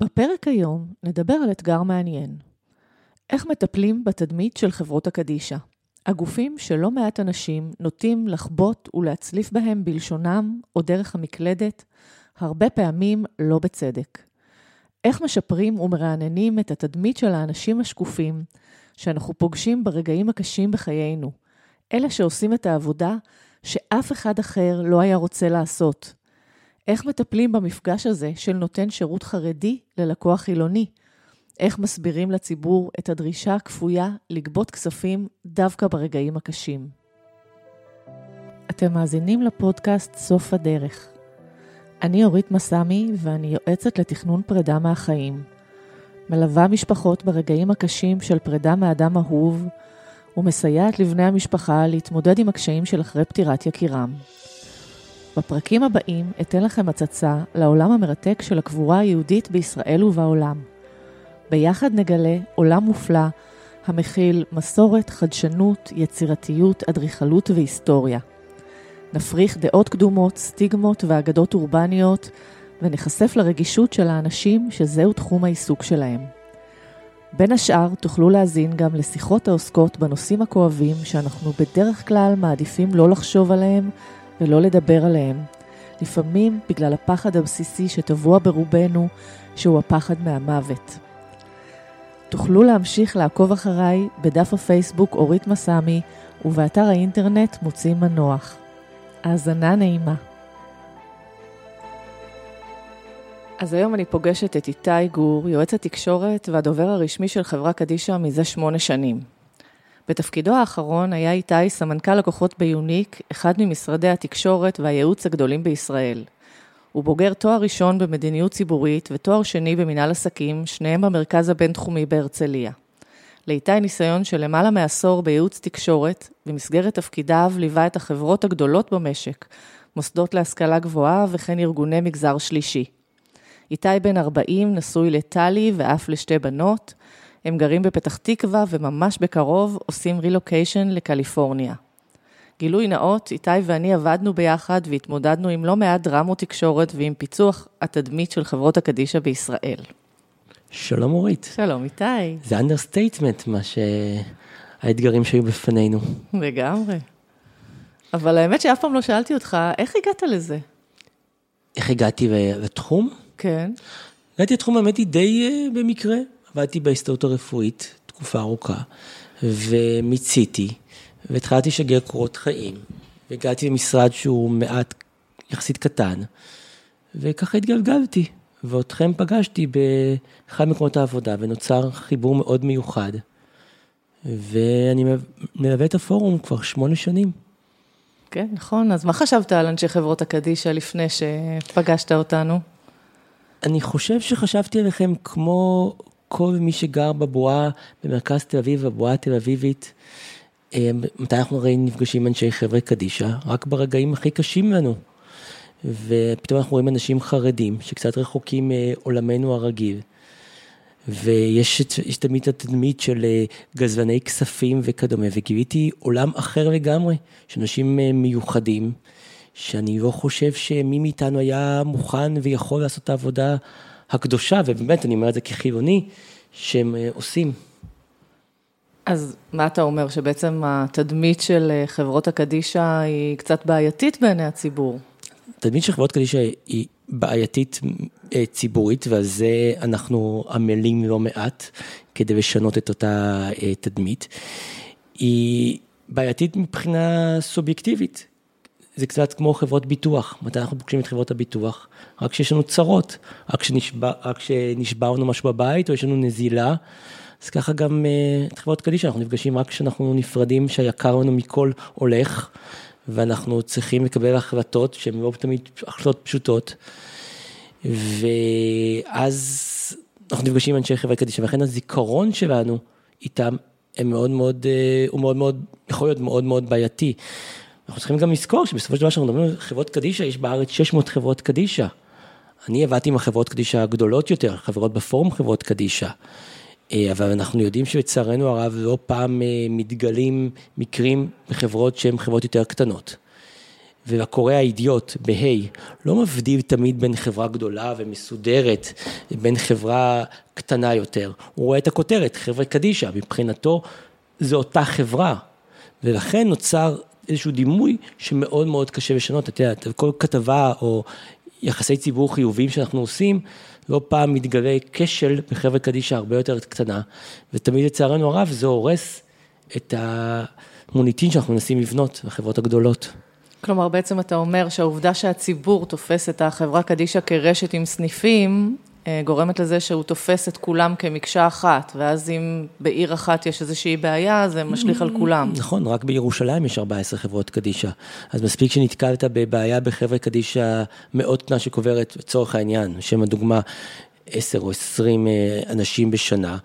בפרק היום נדבר על אתגר מעניין. איך מטפלים בתדמית של חברות הקדישא? הגופים שלא מעט אנשים נוטים לחבוט ולהצליף בהם בלשונם או דרך המקלדת, הרבה פעמים לא בצדק. איך משפרים ומרעננים את התדמית של האנשים השקופים שאנחנו פוגשים ברגעים הקשים בחיינו, אלה שעושים את העבודה שאף אחד אחר לא היה רוצה לעשות. איך מטפלים במפגש הזה של נותן שירות חרדי ללקוח חילוני? איך מסבירים לציבור את הדרישה הכפויה לגבות כספים דווקא ברגעים הקשים? אתם מאזינים לפודקאסט סוף הדרך. אני אורית מסמי ואני יועצת לתכנון פרידה מהחיים. מלווה משפחות ברגעים הקשים של פרידה מאדם אהוב, ומסייעת לבני המשפחה להתמודד עם הקשיים של אחרי פטירת יקירם. בפרקים הבאים אתן לכם הצצה לעולם המרתק של הקבורה היהודית בישראל ובעולם. ביחד נגלה עולם מופלא המכיל מסורת, חדשנות, יצירתיות, אדריכלות והיסטוריה. נפריך דעות קדומות, סטיגמות ואגדות אורבניות, ונחשף לרגישות של האנשים שזהו תחום העיסוק שלהם. בין השאר, תוכלו להאזין גם לשיחות העוסקות בנושאים הכואבים שאנחנו בדרך כלל מעדיפים לא לחשוב עליהם ולא לדבר עליהם. לפעמים בגלל הפחד הבסיסי שטבוע ברובנו, שהוא הפחד מהמוות. תוכלו להמשיך לעקוב אחריי בדף הפייסבוק אורית מסמי ובאתר האינטרנט מוצאים מנוח. האזנה נעימה. אז היום אני פוגשת את איתי גור, יועץ התקשורת והדובר הרשמי של חברה קדישא מזה שמונה שנים. בתפקידו האחרון היה איתי סמנכ"ל לקוחות ביוניק, אחד ממשרדי התקשורת והייעוץ הגדולים בישראל. הוא בוגר תואר ראשון במדיניות ציבורית ותואר שני במנהל עסקים, שניהם במרכז הבינתחומי בהרצליה. לאיתי ניסיון של למעלה מעשור בייעוץ תקשורת, במסגרת תפקידיו ליווה את החברות הגדולות במשק, מוסדות להשכלה גבוהה וכן ארגוני מגזר שלישי. איתי בן 40, נשוי לטלי ואף לשתי בנות. הם גרים בפתח תקווה וממש בקרוב עושים רילוקיישן לקליפורניה. גילוי נאות, איתי ואני עבדנו ביחד והתמודדנו עם לא מעט דרמות תקשורת ועם פיצוח התדמית של חברות הקדישא בישראל. שלום אורית. שלום איתי. זה understatement, מה שהאתגרים שהיו בפנינו. לגמרי. אבל האמת שאף פעם לא שאלתי אותך, איך הגעת לזה? איך הגעתי לתחום? כן. הגעתי לתחום האמת היא די uh, במקרה. עבדתי בהסתדרות הרפואית תקופה ארוכה, ומיציתי, והתחלתי לשגר קורות חיים, והגעתי למשרד שהוא מעט יחסית קטן, וככה התגלגלתי. ואותכם פגשתי באחד מקומות העבודה, ונוצר חיבור מאוד מיוחד. ואני מלווה את הפורום כבר שמונה שנים. כן, נכון. אז מה חשבת על אנשי חברות הקדישא לפני שפגשת אותנו? אני חושב שחשבתי עליכם כמו כל מי שגר בבועה במרכז תל אביב, בבועה התל אביבית. אה, מתי אנחנו הרי נפגשים עם אנשי חבר'ה קדישא? רק ברגעים הכי קשים לנו. ופתאום אנחנו רואים אנשים חרדים שקצת רחוקים מעולמנו הרגיל. ויש תמיד את התדמית של אה, גזלני כספים וכדומה, וגיליתי עולם אחר לגמרי, של אנשים אה, מיוחדים, שאני לא חושב שמי מאיתנו היה מוכן ויכול לעשות את העבודה הקדושה, ובאמת, אני אומר את זה כחילוני, שהם אה, עושים. אז מה אתה אומר, שבעצם התדמית של חברות הקדישא היא קצת בעייתית בעיני הציבור? התדמית של חברות קדישא היא בעייתית אה, ציבורית, ועל זה אנחנו עמלים לא מעט כדי לשנות את אותה אה, תדמית. היא בעייתית מבחינה סובייקטיבית. זה קצת כמו חברות ביטוח, מתי אנחנו פוגשים את חברות הביטוח? רק כשיש לנו צרות, רק לנו משהו בבית או יש לנו נזילה. אז ככה גם אה, את חברות קדישא, אנחנו נפגשים רק כשאנחנו נפרדים, שהיקר לנו מכל הולך. ואנחנו צריכים לקבל החלטות שהן לא תמיד החלטות פשוטות. ואז אנחנו נפגשים עם אנשי חברה קדישא, ולכן הזיכרון שלנו איתם הם מאוד מאוד, אה, הוא מאוד מאוד, יכול להיות מאוד מאוד בעייתי. אנחנו צריכים גם לזכור שבסופו של דבר כשאנחנו מדברים על חברות קדישא, יש בארץ 600 חברות קדישא. אני עבדתי עם החברות קדישא הגדולות יותר, חברות בפורום חברות קדישא. אה, אבל אנחנו יודעים שלצערנו הרב לא פעם אה, מתגלים מקרים בחברות שהן חברות יותר קטנות. והקורא האידיוט בה' לא מבדיל תמיד בין חברה גדולה ומסודרת לבין חברה קטנה יותר. הוא רואה את הכותרת, חברה קדישא, מבחינתו זו אותה חברה. ולכן נוצר איזשהו דימוי שמאוד מאוד קשה לשנות. את יודעת, כל כתבה או יחסי ציבור חיוביים שאנחנו עושים, לא פעם מתגלה כשל בחברה קדישא הרבה יותר קטנה, ותמיד לצערנו הרב זה הורס את המוניטין שאנחנו מנסים לבנות בחברות הגדולות. כלומר, בעצם אתה אומר שהעובדה שהציבור תופס את החברה קדישא כרשת עם סניפים, גורמת לזה שהוא תופס את כולם כמקשה אחת, ואז אם בעיר אחת יש איזושהי בעיה, זה משליך על כולם. נכון, רק בירושלים יש 14 חברות קדישא. אז מספיק שנתקלת בבעיה בחברה קדישא מאוד קטנה שקוברת, לצורך העניין, לשם הדוגמה, 10 או 20 אה, אנשים בשנה,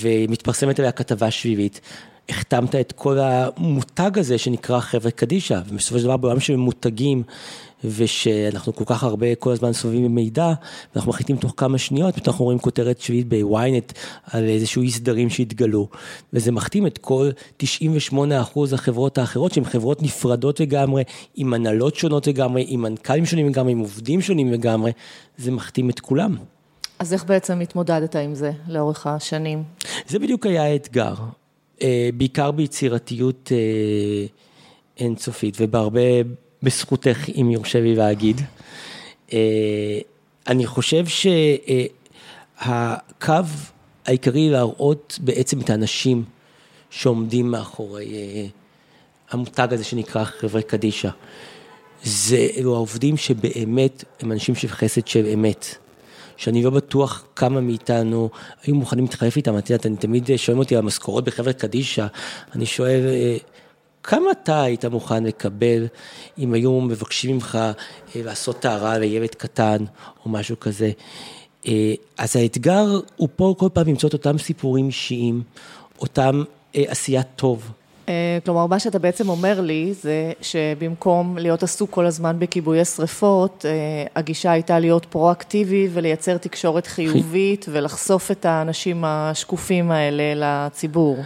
ומתפרסמת עליה כתבה שביעית, החתמת את כל המותג הזה שנקרא חברה קדישא, ובסופו של דבר בעולם של מותגים, ושאנחנו כל כך הרבה כל הזמן סובבים במידע, ואנחנו מחליטים תוך כמה שניות, פתאום אנחנו רואים כותרת שביעית ב-ynet על איזשהו אי סדרים שהתגלו, וזה מחתים את כל 98% החברות האחרות, שהן חברות נפרדות לגמרי, עם הנהלות שונות לגמרי, עם מנכ"לים שונים לגמרי, עם עובדים שונים לגמרי, זה מחתים את כולם. אז איך בעצם התמודדת עם זה לאורך השנים? זה בדיוק היה האתגר. אה, בעיקר ביצירתיות אה, אינסופית ובהרבה בזכותך, אם יורשה לי להגיד. אה, אני חושב שהקו העיקרי להראות בעצם את האנשים שעומדים מאחורי המותג הזה שנקרא חברי קדישא. זה אלו העובדים שבאמת הם אנשים של חסד של אמת. שאני לא בטוח כמה מאיתנו היו מוכנים להתחלף איתם, את יודעת, אני תמיד שואל אותי על משכורות בחברת קדישא, אני שואל, אה, כמה אתה היית מוכן לקבל אם היו מבקשים ממך אה, לעשות טהרה לילד קטן או משהו כזה? אה, אז האתגר הוא פה כל פעם למצוא את אותם סיפורים אישיים, אותם עשיית טוב. אה, כלומר, מה שאתה בעצם אומר לי זה שבמקום להיות עסוק כל הזמן בכיבוי השרפות, אה, הגישה הייתה להיות פרואקטיבי ולייצר תקשורת חיובית ולחשוף את האנשים השקופים האלה לציבור.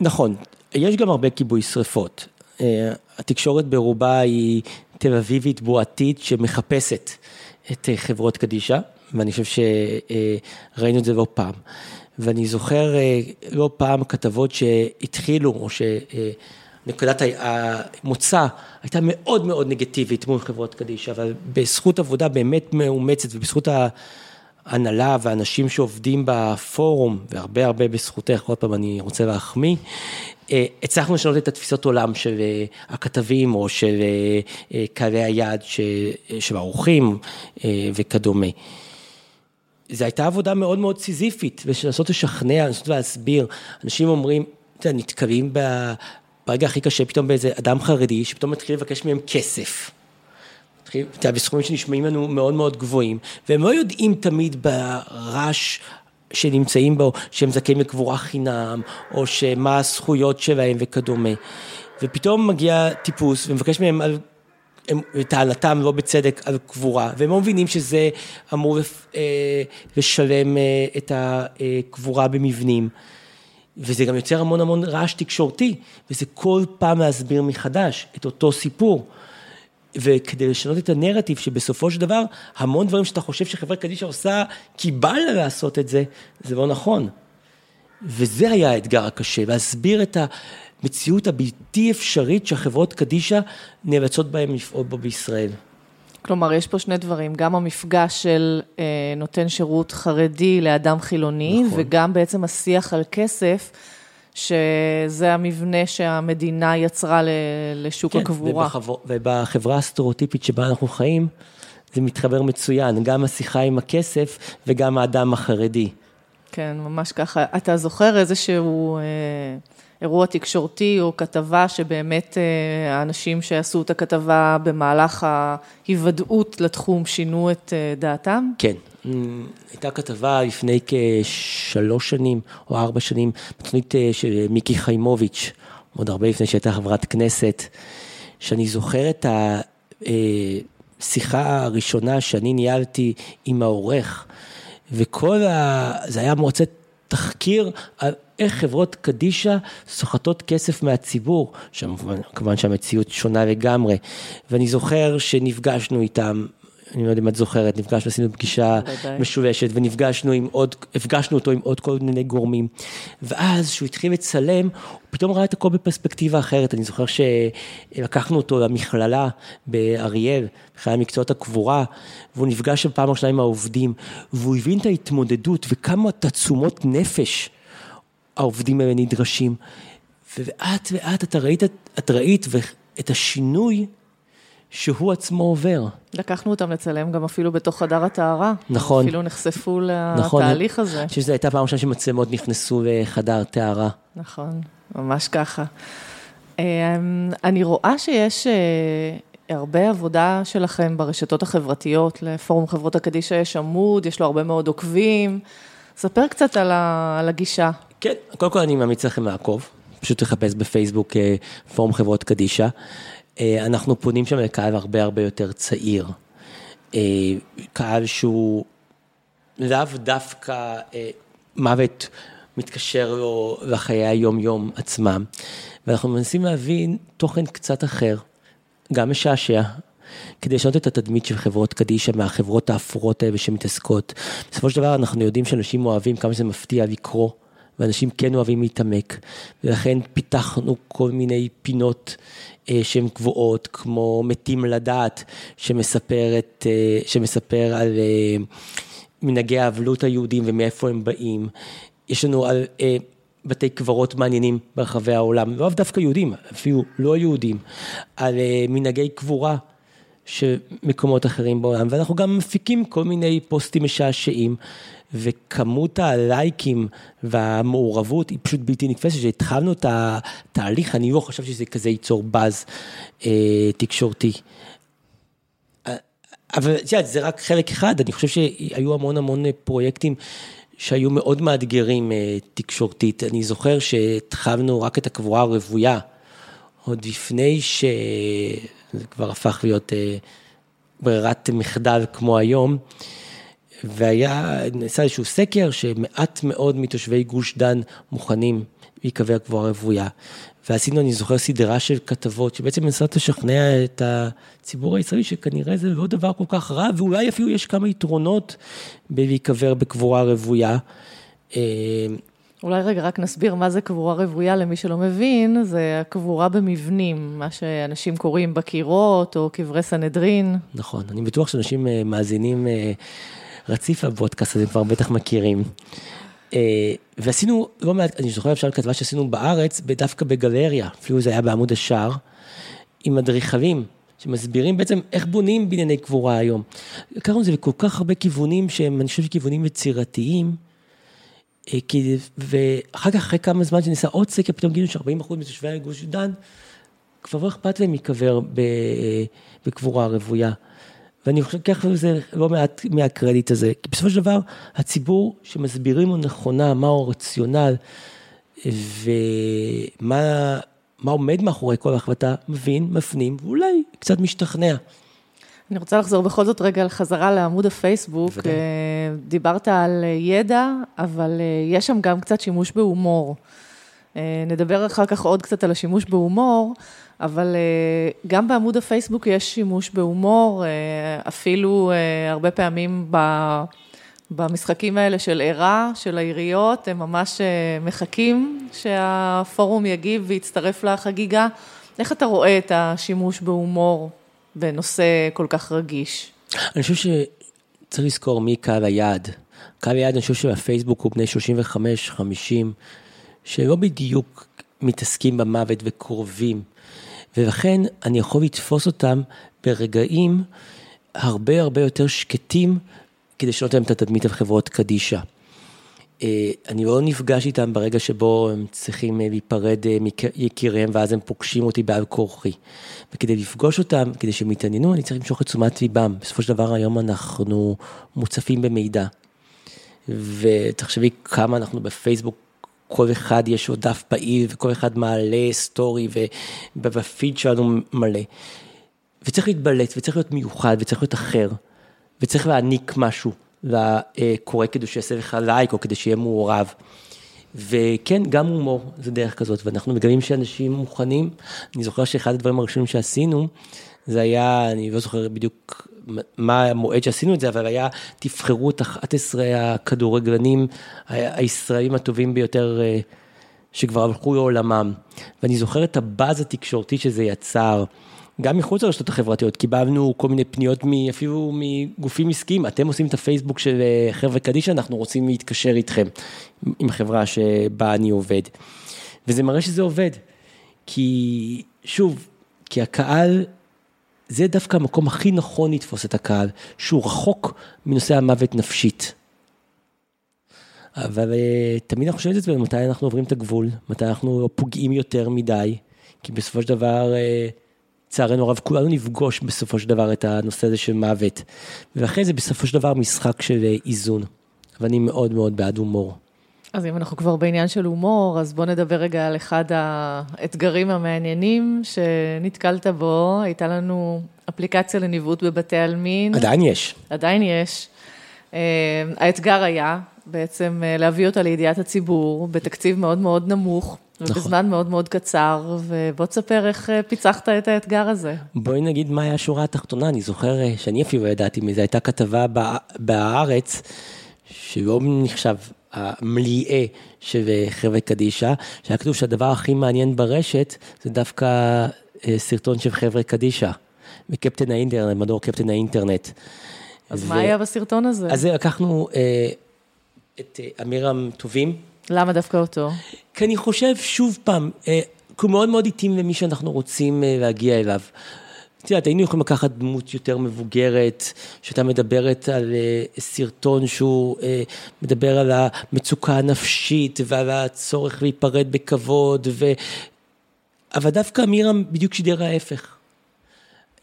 נכון, יש גם הרבה כיבוי שרפות. אה, התקשורת ברובה היא תל אביבית בועתית שמחפשת את חברות קדישא, ואני חושב שראינו את זה לא פעם. ואני זוכר אה, לא פעם כתבות שהתחילו, או שנקודת המוצא הייתה מאוד מאוד נגטיבית מול חברות קדישא, אבל בזכות עבודה באמת מאומצת ובזכות ההנהלה והאנשים שעובדים בפורום, והרבה הרבה בזכותך, עוד פעם אני רוצה להחמיא, אה, הצלחנו לשנות את התפיסות עולם של אה, הכתבים או של קהלי היעד של האורחים וכדומה. זו הייתה עבודה מאוד מאוד סיזיפית, ולנסות לשכנע, לנסות להסביר. אנשים אומרים, אתה יודע, נתקלים ברגע הכי קשה פתאום באיזה אדם חרדי, שפתאום מתחיל לבקש מהם כסף. אתה יודע, בסכומים שנשמעים לנו מאוד מאוד גבוהים, והם לא יודעים תמיד ברעש שנמצאים בו, שהם זכאים לקבורה חינם, או שמה הזכויות שלהם וכדומה. ופתאום מגיע טיפוס ומבקש מהם על טענתם לא בצדק על קבורה, והם לא מבינים שזה אמור אה, לשלם אה, את הקבורה במבנים. וזה גם יוצר המון המון רעש תקשורתי, וזה כל פעם להסביר מחדש את אותו סיפור. וכדי לשנות את הנרטיב שבסופו של דבר, המון דברים שאתה חושב שחברת קדישא עושה, כי בא לה לעשות את זה, זה לא נכון. וזה היה האתגר הקשה, להסביר את. המציאות הבלתי אפשרית שהחברות קדישא נאלצות בהן לפעול בו בישראל. כלומר, יש פה שני דברים, גם המפגש של אה, נותן שירות חרדי לאדם חילוני, נכון. וגם בעצם השיח על כסף, שזה המבנה שהמדינה יצרה לשוק כן, הקבורה. ובחבר, ובחברה הסטריאוטיפית שבה אנחנו חיים, זה מתחבר מצוין, גם השיחה עם הכסף וגם האדם החרדי. כן, ממש ככה. אתה זוכר איזשהו... אה, אירוע תקשורתי או כתבה שבאמת אה, האנשים שעשו את הכתבה במהלך ההיוודעות לתחום שינו את אה, דעתם? כן. הייתה כתבה לפני כשלוש שנים או ארבע שנים, בתוכנית אה, של מיקי חיימוביץ', עוד הרבה לפני שהייתה חברת כנסת, שאני זוכר את השיחה הראשונה שאני ניהלתי עם העורך, וכל ה... זה היה מועצת תחקיר על איך חברות קדישא סוחטות כסף מהציבור, כמובן שהמציאות שונה לגמרי. ואני זוכר שנפגשנו איתם אני לא יודע אם את זוכרת, נפגשנו, עשינו פגישה משולשת ונפגשנו עם עוד, הפגשנו אותו עם עוד כל מיני גורמים. ואז כשהוא התחיל לצלם, הוא פתאום ראה את הכל בפרספקטיבה אחרת. אני זוכר שלקחנו אותו למכללה באריאל, מכללה מקצועות הקבורה, והוא נפגש שם פעם ראשונה עם העובדים, והוא הבין את ההתמודדות וכמה תעצומות נפש העובדים האלה נדרשים. ולאט לאט אתה ראית, את ראית את השינוי שהוא עצמו עובר. לקחנו אותם לצלם גם אפילו בתוך חדר הטהרה. נכון. אפילו נחשפו נכון. לתהליך הזה. אני חושב שזו הייתה פעם ראשונה שמצלמות נכנסו לחדר טהרה. נכון, ממש ככה. אמ, אני רואה שיש אה, הרבה עבודה שלכם ברשתות החברתיות, לפורום חברות הקדישא יש עמוד, יש לו הרבה מאוד עוקבים. ספר קצת על הגישה. כן, קודם כל אני ממליץ לכם לעקוב, פשוט לחפש בפייסבוק אה, פורום חברות קדישא. אה, אנחנו פונים שם לקהל הרבה הרבה יותר צעיר. אה, קהל שהוא לאו דווקא אה, מוות מתקשר לו לחיי היום-יום עצמם. ואנחנו מנסים להבין תוכן קצת אחר, גם משעשע, כדי לשנות את התדמית של חברות קדישא מהחברות האפורות האלה שמתעסקות. בסופו של דבר אנחנו יודעים שאנשים אוהבים כמה שזה מפתיע לקרוא, ואנשים כן אוהבים להתעמק, ולכן פיתחנו כל מיני פינות שהן קבועות, כמו מתים לדעת, שמספרת, אה, שמספר על אה, מנהגי האבלות היהודים ומאיפה הם באים. יש לנו על בתי קברות מעניינים ברחבי העולם, לא דווקא יהודים, אפילו לא יהודים, על מנהגי קבורה. של מקומות אחרים בעולם, ואנחנו גם מפיקים כל מיני פוסטים משעשעים, וכמות הלייקים והמעורבות היא פשוט בלתי נתפסת, שהתחלנו את התהליך, אני לא חשבתי שזה כזה ייצור באז אה, תקשורתי. אבל את יודעת, זה רק חלק אחד, אני חושב שהיו המון המון פרויקטים שהיו מאוד מאתגרים אה, תקשורתית. אני זוכר שהתחלנו רק את הקבורה הרוויה, עוד לפני שזה כבר הפך להיות אה, ברירת מחדל כמו היום. והיה, נעשה איזשהו סקר שמעט מאוד מתושבי גוש דן מוכנים להיקבר קבורה רוויה. ועשינו, אני זוכר, סדרה של כתבות שבעצם מנסות לשכנע את הציבור הישראלי שכנראה זה לא דבר כל כך רע, ואולי אפילו יש כמה יתרונות בלהיקבר בקבורה רוויה. אולי רגע רק נסביר מה זה קבורה רוויה למי שלא מבין, זה הקבורה במבנים, מה שאנשים קוראים בקירות או קברי סנהדרין. נכון, אני בטוח שאנשים אה, מאזינים אה, רציף לפודקאסט הזה, כבר בטח מכירים. אה, ועשינו לא מעט, אני זוכר אפשר כתבה שעשינו בארץ, דווקא בגלריה, אפילו זה היה בעמוד השער, עם אדריכלים. שמסבירים בעצם איך בונים בנייני קבורה היום. לקחנו את זה בכל כך הרבה כיוונים שהם, אני חושב, כיוונים יצירתיים. אה, ואחר כך, אחרי כמה זמן שנעשה עוד סקר, פתאום גילינו ש-40% מתושבי גוש דן, כבר לא אכפת להם להיקבר אה, בקבורה רוויה. ואני חושב ככה זה לא מעט מהקרדיט הזה, כי בסופו של דבר הציבור שמסבירים לו נכונה מהו הרציונל ומה עומד מאחורי כל החלטה, מבין, מפנים ואולי קצת משתכנע. אני רוצה לחזור בכל זאת רגע לחזרה לעמוד הפייסבוק. ודאי. אה, דיברת על ידע, אבל אה, יש שם גם קצת שימוש בהומור. אה, נדבר אחר כך עוד קצת על השימוש בהומור. אבל אה, גם בעמוד הפייסבוק יש שימוש בהומור, אה, אפילו אה, הרבה פעמים במשחקים האלה של ערה, של העיריות, הם ממש מחכים שהפורום יגיב ויצטרף לחגיגה. איך אתה רואה את השימוש בהומור בנושא כל כך רגיש? אני חושב שצריך לזכור מי קהל היעד. קהל היעד, אני חושב שהפייסבוק הוא בני 35-50, שלא בדיוק מתעסקים במוות וקרובים. ולכן אני יכול לתפוס אותם ברגעים הרבה הרבה יותר שקטים, כדי לשנות להם את התדמית על חברות קדישא. אה, אני לא נפגש איתם ברגע שבו הם צריכים אה, להיפרד אה, מיקיריהם ואז הם פוגשים אותי בעל כורחי. וכדי לפגוש אותם, כדי שהם יתעניינו, אני צריך למשוך את תשומת ליבם. בסופו של דבר היום אנחנו מוצפים במידע. ותחשבי כמה אנחנו בפייסבוק כל אחד יש לו דף פעיל וכל אחד מעלה סטורי ובפיד שלנו מלא. וצריך להתבלט וצריך להיות מיוחד וצריך להיות אחר וצריך להעניק משהו לקורא כדי שיעשה לך לייק או כדי שיהיה מעורב. וכן, גם הומור זה דרך כזאת, ואנחנו מגלים שאנשים מוכנים. אני זוכר שאחד הדברים הראשונים שעשינו, זה היה, אני לא זוכר בדיוק מה המועד שעשינו את זה, אבל היה, תבחרו את 11 הכדורגלנים הישראלים הטובים ביותר אה, שכבר הלכו לעולמם. ואני זוכר את הבאז התקשורתי שזה יצר. גם מחוץ לרשתות החברתיות, קיבלנו כל מיני פניות אפילו מגופים עסקיים, אתם עושים את הפייסבוק של אה, חבר'ה קדישא, אנחנו רוצים להתקשר איתכם, עם החברה שבה אני עובד. וזה מראה שזה עובד, כי שוב, כי הקהל, זה דווקא המקום הכי נכון לתפוס את הקהל, שהוא רחוק מנושא המוות נפשית. אבל אה, תמיד אנחנו שואלים את עצמנו מתי אנחנו עוברים את הגבול, מתי אנחנו פוגעים יותר מדי, כי בסופו של דבר, אה, לצערנו הרב, כולנו נפגוש בסופו של דבר את הנושא הזה של מוות. ולכן זה בסופו של דבר משחק של אה, איזון. ואני מאוד מאוד בעד הומור. אז אם אנחנו כבר בעניין של הומור, אז בוא נדבר רגע על אחד האתגרים המעניינים שנתקלת בו. הייתה לנו אפליקציה לניווט בבתי עלמין. עדיין יש. עדיין יש. האתגר היה בעצם אה, להביא אותה לידיעת הציבור בתקציב מאוד מאוד נמוך. נכון. ובזמן מאוד מאוד קצר, ובוא תספר איך אה, פיצחת את האתגר הזה. בואי נגיד מה היה השורה התחתונה, אני זוכר אה, שאני אפילו לא ידעתי מזה, הייתה כתבה בהארץ, שלא נחשב המליאה של חבר'ה קדישא, שהיה כתוב שהדבר הכי מעניין ברשת זה דווקא סרטון של חבר'ה קדישא, וקפטן האינטרנט, מדור קפטן האינטרנט. אז ו... מה היה בסרטון הזה? אז לקחנו... את אה, אמירם טובים. למה דווקא אותו? כי אני חושב, שוב פעם, אה, כי הוא מאוד מאוד התאים למי שאנחנו רוצים אה, להגיע אליו. את יודעת, היינו יכולים לקחת דמות יותר מבוגרת, שהייתה מדברת על סרטון שהוא מדבר על המצוקה הנפשית ועל הצורך להיפרד בכבוד, ו... אבל דווקא אמירם בדיוק שידר ההפך.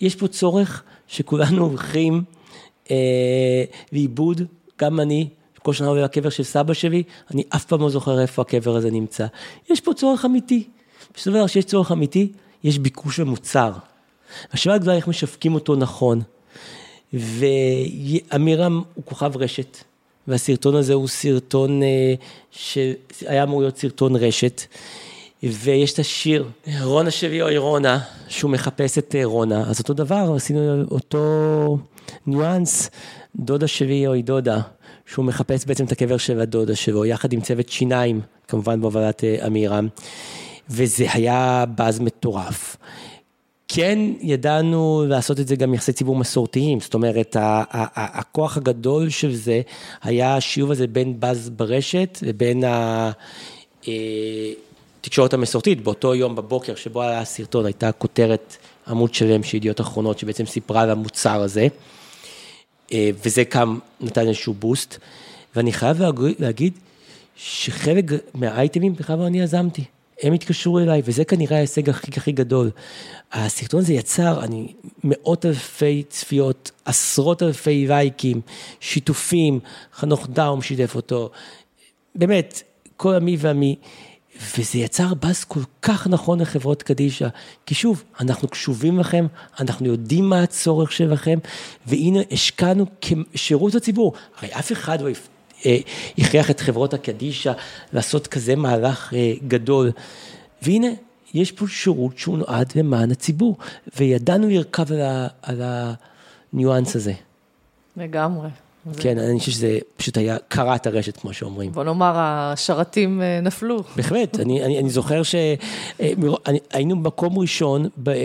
יש פה צורך שכולנו הולכים אה, לאיבוד, גם אני, כל שנה עולה לקבר של סבא שלי, אני אף פעם לא זוכר איפה הקבר הזה נמצא. יש פה צורך אמיתי. בסופו של דבר, כשיש צורך אמיתי, יש ביקוש למוצר. השאלה הגדולה איך משווקים אותו נכון. ואמירם הוא כוכב רשת, והסרטון הזה הוא סרטון אה, שהיה אמור להיות סרטון רשת. ויש את השיר, רונה שלי או רונה, שהוא מחפש את אה, רונה, אז אותו דבר, עשינו אותו ניואנס, דודה שלי או דודה. שהוא מחפש בעצם את הקבר של הדודה שלו, יחד עם צוות שיניים, כמובן בהובלת אה, אמירם, וזה היה באז מטורף. כן ידענו לעשות את זה גם יחסי ציבור מסורתיים, זאת אומרת, הכוח הגדול של זה היה השילוב הזה בין באז ברשת לבין התקשורת אה, המסורתית. באותו יום בבוקר שבו היה הסרטון, הייתה כותרת עמוד שלם של ידיעות אחרונות שבעצם סיפרה על המוצר הזה. אה, וזה קם, נתן איזשהו בוסט. ואני חייב להגיד שחלק מהאייטמים בכלל אני יזמתי. הם התקשרו אליי, וזה כנראה ההישג הכי הכי גדול. הסרטון הזה יצר, אני, מאות אלפי צפיות, עשרות אלפי לייקים, שיתופים, חנוך דאום שיתף אותו. באמת, כל עמי ועמי. וזה יצר באז כל כך נכון לחברות קדישא, כי שוב, אנחנו קשובים לכם, אנחנו יודעים מה הצורך שלכם, והנה השקענו כשירות לציבור. הרי אף אחד לא אה, הכריח את חברות הקדישא לעשות כזה מהלך אה, גדול, והנה, יש פה שירות שהוא נועד למען הציבור, וידענו לרכב על, על הניואנס הזה. לגמרי. כן, אני חושב שזה פשוט היה קרע את הרשת, כמו שאומרים. בוא נאמר, השרתים אה, נפלו. בהחלט, אני, אני, אני זוכר שהיינו במקום ראשון ב, אה,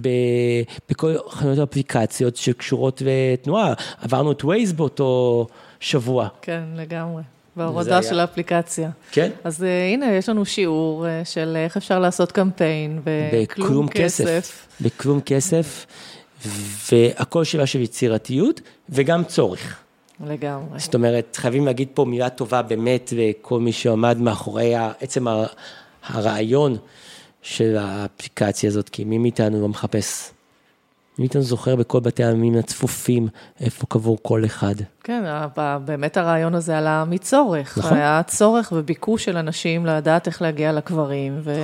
ב, בכל חנויות האפליקציות שקשורות לתנועה, עברנו את ווייז באותו שבוע. כן, לגמרי. בהורדה של האפליקציה. כן. אז uh, הנה, יש לנו שיעור uh, של איך אפשר לעשות קמפיין בכלום כסף. כסף. בכלום כסף. והכל שאלה של יצירתיות וגם צורך. לגמרי. זאת אומרת, חייבים להגיד פה מילה טובה באמת לכל מי שעמד מאחורי עצם הרעיון של האפליקציה הזאת, כי מי מאיתנו לא מחפש פתאום זוכר בכל בתי העלמין הצפופים, איפה קבור כל אחד. כן, באמת הרעיון הזה עלה מצורך. נכון. היה צורך וביקוש של אנשים לדעת איך להגיע לקברים, וזה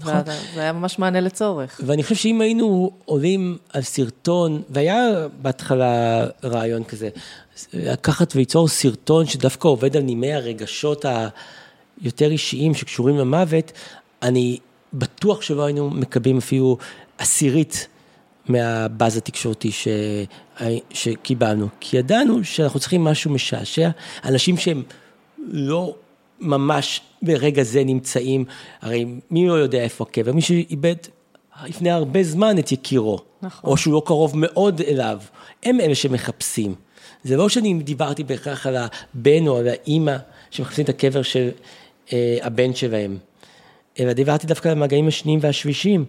נכון. היה ממש מענה לצורך. ואני חושב שאם היינו עולים על סרטון, והיה בהתחלה רעיון כזה, לקחת וליצור סרטון שדווקא עובד על נימי הרגשות היותר אישיים שקשורים למוות, אני בטוח שלא היינו מקבלים אפילו עשירית מהבאז התקשורתי ש... שקיבלנו, כי ידענו שאנחנו צריכים משהו משעשע, אנשים שהם לא ממש ברגע זה נמצאים, הרי מי לא יודע איפה הקבר, מי שאיבד לפני הרבה זמן את יקירו, נכון. או שהוא לא קרוב מאוד אליו, הם אלה שמחפשים. זה לא שאני דיברתי בהכרח על הבן או על האימא שמחפשים את הקבר של אה, הבן שלהם, אלא דיברתי דווקא על המגעים השניים והשלישים.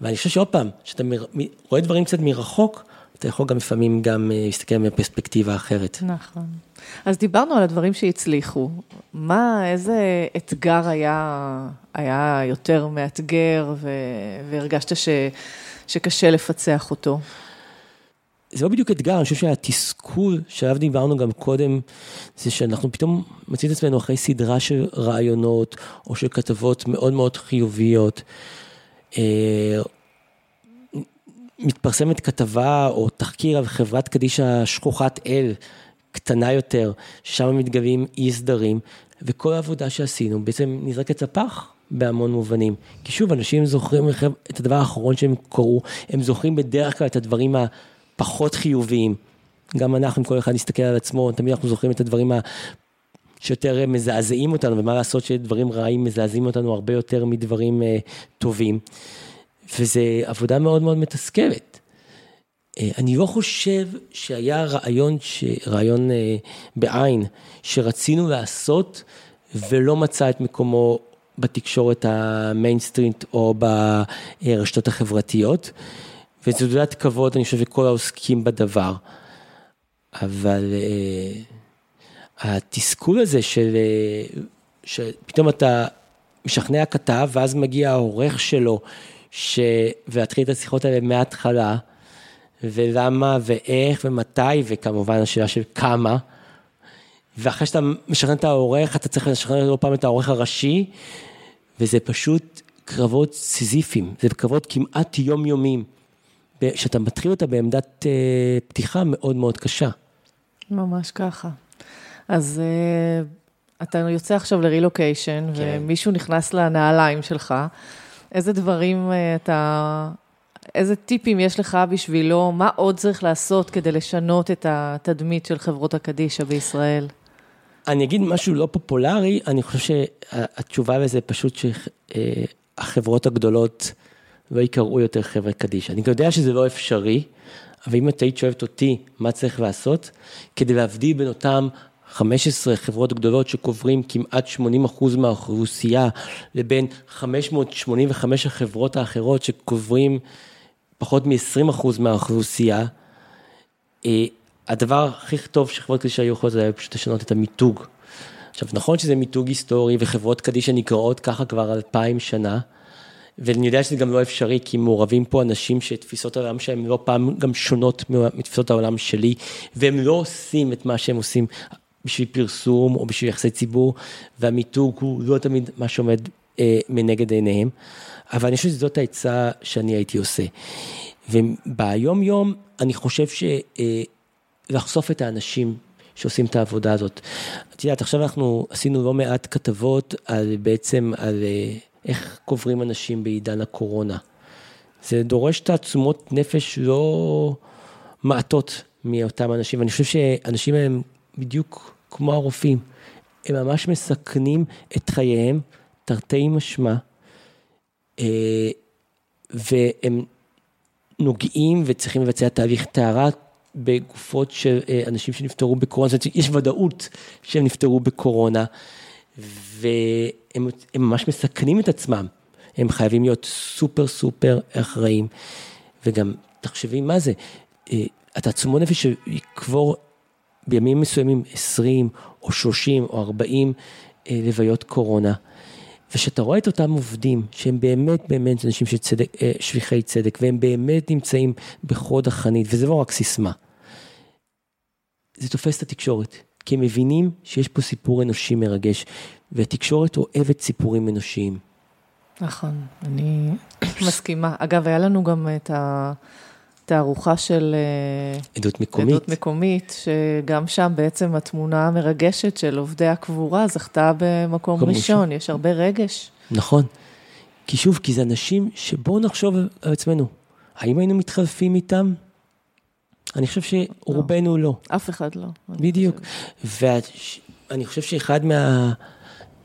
ואני חושב שעוד פעם, כשאתה רואה דברים קצת מרחוק, אתה יכול גם לפעמים גם אה, להסתכל מפרספקטיבה אחרת. נכון. אז דיברנו על הדברים שהצליחו. מה, איזה אתגר היה, היה יותר מאתגר ו, והרגשת ש, שקשה לפצח אותו? זה לא בדיוק אתגר, אני חושב שהתסכול שעליו דיברנו גם קודם, זה שאנחנו פתאום מוצאים את עצמנו אחרי סדרה של רעיונות או של כתבות מאוד מאוד חיוביות. אה, מתפרסמת כתבה או תחקיר על חברת קדישא שכוחת אל, קטנה יותר, ששם מתגלים אי סדרים, וכל העבודה שעשינו בעצם נזרקת לפח בהמון מובנים. כי שוב, אנשים זוכרים את הדבר האחרון שהם קראו, הם זוכרים בדרך כלל את הדברים הפחות חיוביים. גם אנחנו, כל אחד יסתכל על עצמו, תמיד אנחנו זוכרים את הדברים ה... שיותר מזעזעים אותנו, ומה לעשות שדברים רעים מזעזעים אותנו הרבה יותר מדברים uh, טובים. וזו עבודה מאוד מאוד מתסכלת. אה, אני לא חושב שהיה רעיון, ש... רעיון אה, בעין, שרצינו לעשות ולא מצא את מקומו בתקשורת המיינסטרים או ברשתות החברתיות. וזו תעודת כבוד, אני חושב, לכל העוסקים בדבר. אבל... אה, התסכול הזה של, אה, שפתאום אתה משכנע כתב, ואז מגיע העורך שלו, ש... ולהתחיל את השיחות האלה מההתחלה, ולמה, ואיך, ומתי, וכמובן השאלה של כמה. ואחרי שאתה משכנע את העורך, אתה צריך לשכנע לא פעם את העורך הראשי, וזה פשוט קרבות סיזיפיים, זה קרבות כמעט יומיומיים, שאתה מתחיל אותה בעמדת אה, פתיחה מאוד מאוד קשה. ממש ככה. אז uh, אתה יוצא עכשיו לרילוקיישן, כן. ומישהו נכנס לנעליים שלך, איזה דברים uh, אתה, איזה טיפים יש לך בשבילו, מה עוד צריך לעשות כדי לשנות את התדמית של חברות הקדישא בישראל? אני אגיד משהו לא פופולרי, אני חושב שהתשובה לזה פשוט שהחברות הגדולות לא יקראו יותר חבר'ה קדישא. אני יודע שזה לא אפשרי, אבל אם את היית שואלת אותי מה צריך לעשות, כדי להבדיל בין אותם 15 חברות גדולות שקוברים כמעט 80 אחוז מהאוכלוסייה, לבין 585 החברות האחרות שקוברים פחות מ-20 אחוז מהאוכלוסייה, אה, הדבר הכי טוב שחברות קדישא היו יכולות זה פשוט לשנות את המיתוג. עכשיו נכון שזה מיתוג היסטורי וחברות קדישא נקראות ככה כבר אלפיים שנה, ואני יודע שזה גם לא אפשרי, כי מעורבים פה אנשים שתפיסות העולם שלהם לא פעם גם שונות מתפיסות העולם שלי, והם לא עושים את מה שהם עושים בשביל פרסום או בשביל יחסי ציבור, והמיתוג הוא לא תמיד מה שעומד אה, מנגד עיניהם, אבל אני חושב שזאת העצה שאני הייתי עושה. וביום יום אני חושב שלחשוף אה, את האנשים שעושים את העבודה הזאת. את יודעת, עכשיו אנחנו עשינו לא מעט כתבות על בעצם על אה, איך קוברים אנשים בעידן הקורונה. זה דורש תעצומות נפש לא מעטות מאותם אנשים, ואני חושב שאנשים הם בדיוק כמו הרופאים. הם ממש מסכנים את חייהם, תרתי משמע, אה, והם נוגעים וצריכים לבצע תהליך טהרה בגופות של אה, אנשים שנפטרו בקורונה, זאת אומרת, יש ודאות שהם נפטרו בקורונה, והם ממש מסכנים את עצמם. הם חייבים להיות סופר סופר אחראים, וגם תחשבי מה זה, אה, התעצומות נפש שיקבור בימים מסוימים 20 או 30 או 40 אה, לוויות קורונה. וכשאתה רואה את אותם עובדים, שהם באמת באמת אנשים של צדק, אה, שליחי צדק, והם באמת נמצאים בחוד החנית, וזה לא רק סיסמה, זה תופס את התקשורת, כי הם מבינים שיש פה סיפור אנושי מרגש, והתקשורת אוהבת סיפורים אנושיים. נכון, אני מסכימה. אגב, היה לנו גם את התערוכה של... אה, עדות מקומית. עדות מקומית, שגם שם בעצם התמונה המרגשת של עובדי הקבורה זכתה במקום ראשון, ראשון, יש הרבה רגש. נכון. כי שוב, כי זה אנשים שבואו נחשוב על עצמנו, האם היינו מתחלפים איתם? אני חושב שרובנו לא. לא. אף אחד לא. בדיוק. ואני חושב שאחד מה...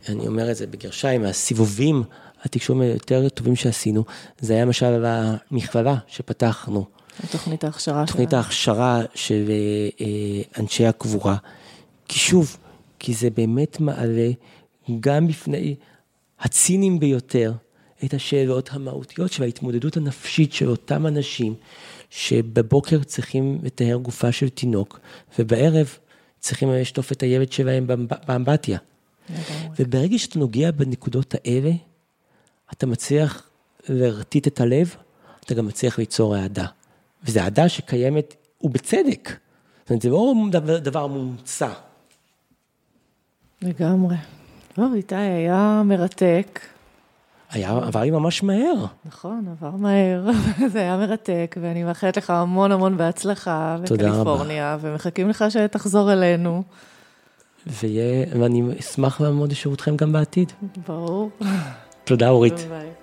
אני אומר את זה בגרשיים, מהסיבובים התקשורים היותר טובים שעשינו, זה היה למשל המכללה שפתחנו. תוכנית ההכשרה תוכנית ההכשרה של אה, אה, אנשי הקבורה. כי שוב, כי זה באמת מעלה גם בפני הציניים ביותר את השאלות המהותיות של ההתמודדות הנפשית של אותם אנשים שבבוקר צריכים לטהר גופה של תינוק, ובערב צריכים לשטוף את הילד שלהם באמבטיה. וברגע שאתה נוגע בנקודות האלה, אתה מצליח להרטיט את הלב, אתה גם מצליח ליצור אהדה. וזו אהדה שקיימת, ובצדק. זאת אומרת, זה לא דבר, דבר מומצא. לגמרי. טוב, איתי, היה מרתק. היה, עבר לי ממש מהר. נכון, עבר מהר, זה היה מרתק, ואני מאחלת לך המון המון בהצלחה בקליפורניה, ומחכים לך שתחזור אלינו. ויהיה, ואני אשמח לעמוד לשירותכם גם בעתיד. ברור. תודה, אורית. ביי.